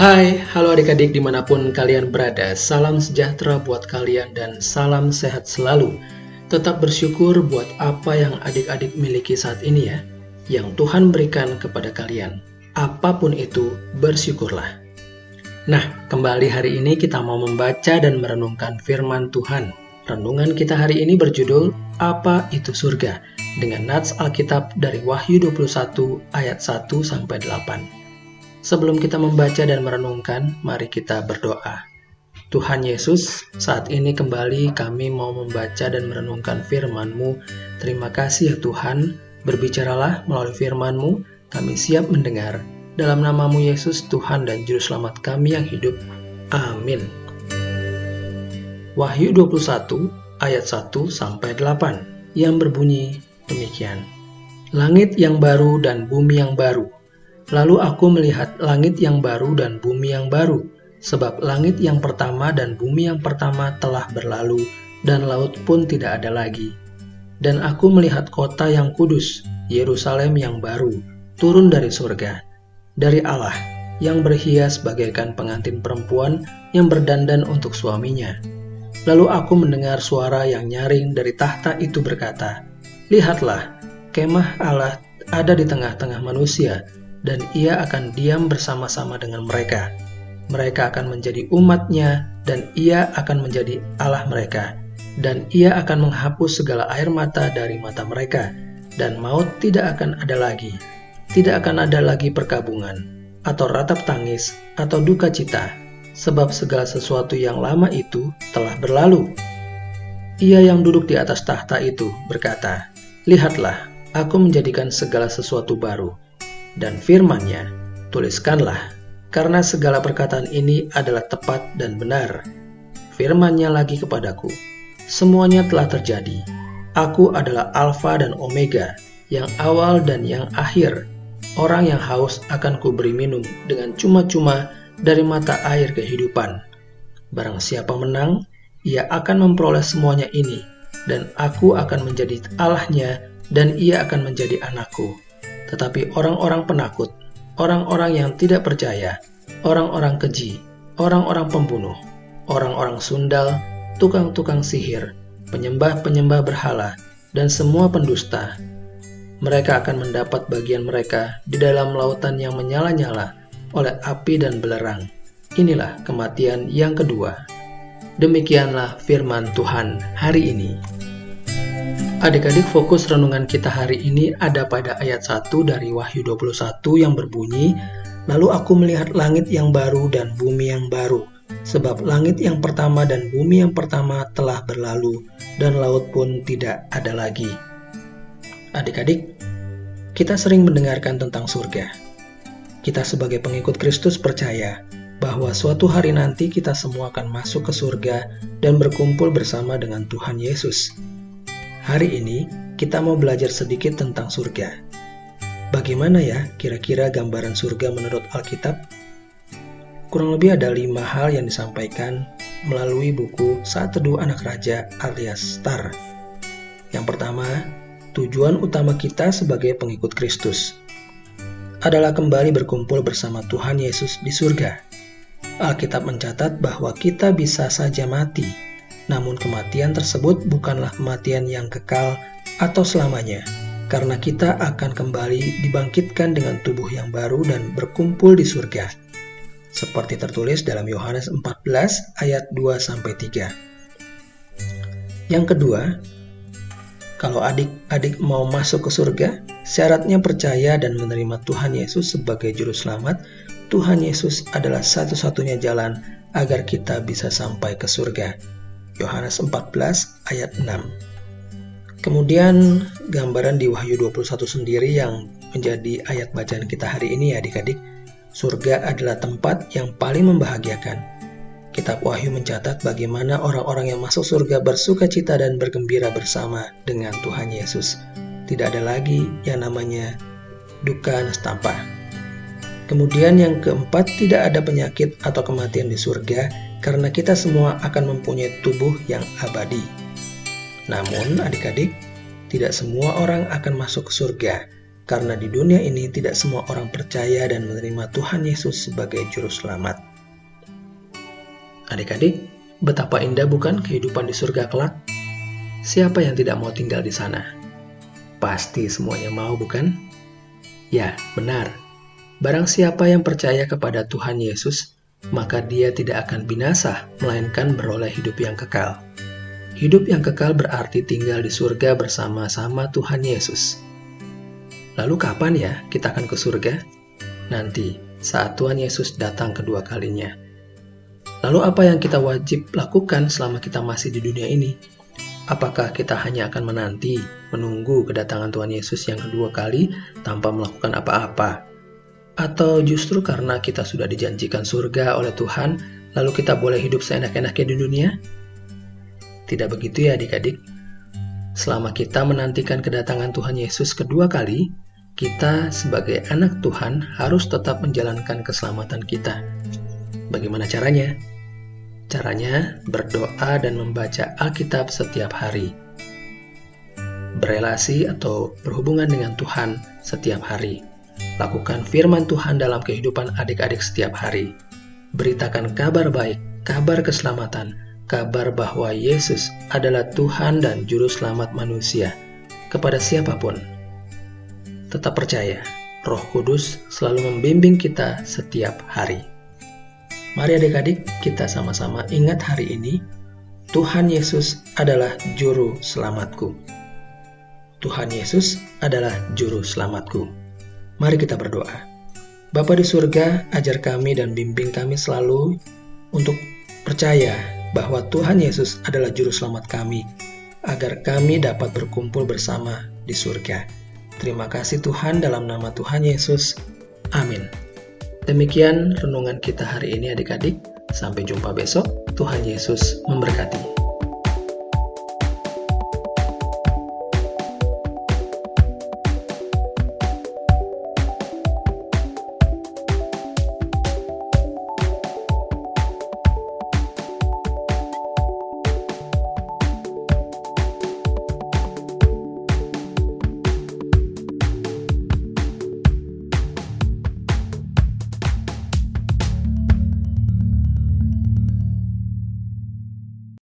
Hai, halo adik-adik di mana pun kalian berada. Salam sejahtera buat kalian dan salam sehat selalu. Tetap bersyukur buat apa yang adik-adik miliki saat ini ya, yang Tuhan berikan kepada kalian. Apa pun itu, bersyukurlah. Nah, kembali hari ini kita mau membaca dan merenungkan firman Tuhan. Renungan kita hari ini berjudul Apa itu Surga? dengan nats Alkitab dari Wahyu 21 ayat 1 sampai 8. Sebelum kita membaca dan merenungkan, mari kita berdoa. Tuhan Yesus, saat ini kembali kami mau membaca dan merenungkan firman-Mu. Terima kasih ya Tuhan, berbicaralah melalui firman-Mu, kami siap mendengar. Dalam namamu Yesus, Tuhan dan Juru Selamat kami yang hidup. Amin. Wahyu 21 ayat 1 sampai 8 yang berbunyi demikian. Langit yang baru dan bumi yang baru Lalu aku melihat langit yang baru dan bumi yang baru, sebab langit yang pertama dan bumi yang pertama telah berlalu, dan laut pun tidak ada lagi. Dan aku melihat kota yang kudus, Yerusalem yang baru, turun dari surga, dari Allah, yang berhias bagaikan pengantin perempuan yang berdandan untuk suaminya. Lalu aku mendengar suara yang nyaring dari tahta itu berkata, Lihatlah, kemah Allah ada di tengah-tengah manusia, dan ia akan diam bersama-sama dengan mereka. Mereka akan menjadi umatnya, dan ia akan menjadi Allah mereka. Dan ia akan menghapus segala air mata dari mata mereka, dan maut tidak akan ada lagi. Tidak akan ada lagi perkabungan, atau ratap tangis, atau duka cita, sebab segala sesuatu yang lama itu telah berlalu. Ia yang duduk di atas tahta itu berkata, Lihatlah, aku menjadikan segala sesuatu baru dan firman-Nya, tuliskanlah, karena segala perkataan ini adalah tepat dan benar. Firman-Nya lagi kepadaku, semuanya telah terjadi. Aku adalah Alfa dan Omega, yang awal dan yang akhir. Orang yang haus akan kuberi minum dengan cuma-cuma dari mata air kehidupan. Barang siapa menang, ia akan memperoleh semuanya ini, dan aku akan menjadi Allahnya, dan ia akan menjadi anakku tetapi orang-orang penakut, orang-orang yang tidak percaya, orang-orang keji, orang-orang pembunuh, orang-orang sundal, tukang-tukang sihir, penyembah-penyembah berhala, dan semua pendusta. Mereka akan mendapat bagian mereka di dalam lautan yang menyala-nyala oleh api dan belerang. Inilah kematian yang kedua. Demikianlah firman Tuhan hari ini. Adik-adik fokus renungan kita hari ini ada pada ayat 1 dari Wahyu 21 yang berbunyi, Lalu aku melihat langit yang baru dan bumi yang baru, sebab langit yang pertama dan bumi yang pertama telah berlalu, dan laut pun tidak ada lagi. Adik-adik, kita sering mendengarkan tentang surga. Kita sebagai pengikut Kristus percaya bahwa suatu hari nanti kita semua akan masuk ke surga dan berkumpul bersama dengan Tuhan Yesus. Hari ini kita mau belajar sedikit tentang surga. Bagaimana ya kira-kira gambaran surga menurut Alkitab? Kurang lebih ada lima hal yang disampaikan melalui buku Saat Teduh Anak Raja alias Star. Yang pertama, tujuan utama kita sebagai pengikut Kristus adalah kembali berkumpul bersama Tuhan Yesus di surga. Alkitab mencatat bahwa kita bisa saja mati namun kematian tersebut bukanlah kematian yang kekal atau selamanya, karena kita akan kembali dibangkitkan dengan tubuh yang baru dan berkumpul di surga. Seperti tertulis dalam Yohanes 14 ayat 2 3. Yang kedua, kalau adik-adik mau masuk ke surga, syaratnya percaya dan menerima Tuhan Yesus sebagai juru selamat. Tuhan Yesus adalah satu-satunya jalan agar kita bisa sampai ke surga. Yohanes 14 ayat 6. Kemudian gambaran di Wahyu 21 sendiri yang menjadi ayat bacaan kita hari ini ya adik-adik. Surga adalah tempat yang paling membahagiakan. Kitab Wahyu mencatat bagaimana orang-orang yang masuk surga bersuka cita dan bergembira bersama dengan Tuhan Yesus. Tidak ada lagi yang namanya duka nestapa. Kemudian yang keempat, tidak ada penyakit atau kematian di surga karena kita semua akan mempunyai tubuh yang abadi. Namun, adik-adik, tidak semua orang akan masuk ke surga karena di dunia ini tidak semua orang percaya dan menerima Tuhan Yesus sebagai Juru Selamat. Adik-adik, betapa indah bukan kehidupan di surga kelak? Siapa yang tidak mau tinggal di sana? Pasti semuanya mau, bukan? Ya, benar. Barang siapa yang percaya kepada Tuhan Yesus, maka dia tidak akan binasa, melainkan beroleh hidup yang kekal. Hidup yang kekal berarti tinggal di surga bersama-sama Tuhan Yesus. Lalu kapan ya kita akan ke surga? Nanti, saat Tuhan Yesus datang kedua kalinya. Lalu apa yang kita wajib lakukan selama kita masih di dunia ini? Apakah kita hanya akan menanti, menunggu kedatangan Tuhan Yesus yang kedua kali tanpa melakukan apa-apa? Atau justru karena kita sudah dijanjikan surga oleh Tuhan, lalu kita boleh hidup seenak-enaknya di dunia? Tidak begitu ya adik-adik. Selama kita menantikan kedatangan Tuhan Yesus kedua kali, kita sebagai anak Tuhan harus tetap menjalankan keselamatan kita. Bagaimana caranya? Caranya berdoa dan membaca Alkitab setiap hari. Berelasi atau berhubungan dengan Tuhan setiap hari. Lakukan firman Tuhan dalam kehidupan adik-adik setiap hari. Beritakan kabar baik, kabar keselamatan, kabar bahwa Yesus adalah Tuhan dan Juru Selamat manusia kepada siapa pun tetap percaya, Roh Kudus selalu membimbing kita setiap hari. Mari adik-adik, kita sama-sama ingat hari ini, Tuhan Yesus adalah juru selamatku. Tuhan Yesus adalah juru selamatku. Mari kita berdoa. Bapa di surga, ajar kami dan bimbing kami selalu untuk percaya bahwa Tuhan Yesus adalah juru selamat kami, agar kami dapat berkumpul bersama di surga. Terima kasih Tuhan dalam nama Tuhan Yesus. Amin. Demikian renungan kita hari ini adik-adik. Sampai jumpa besok. Tuhan Yesus memberkati.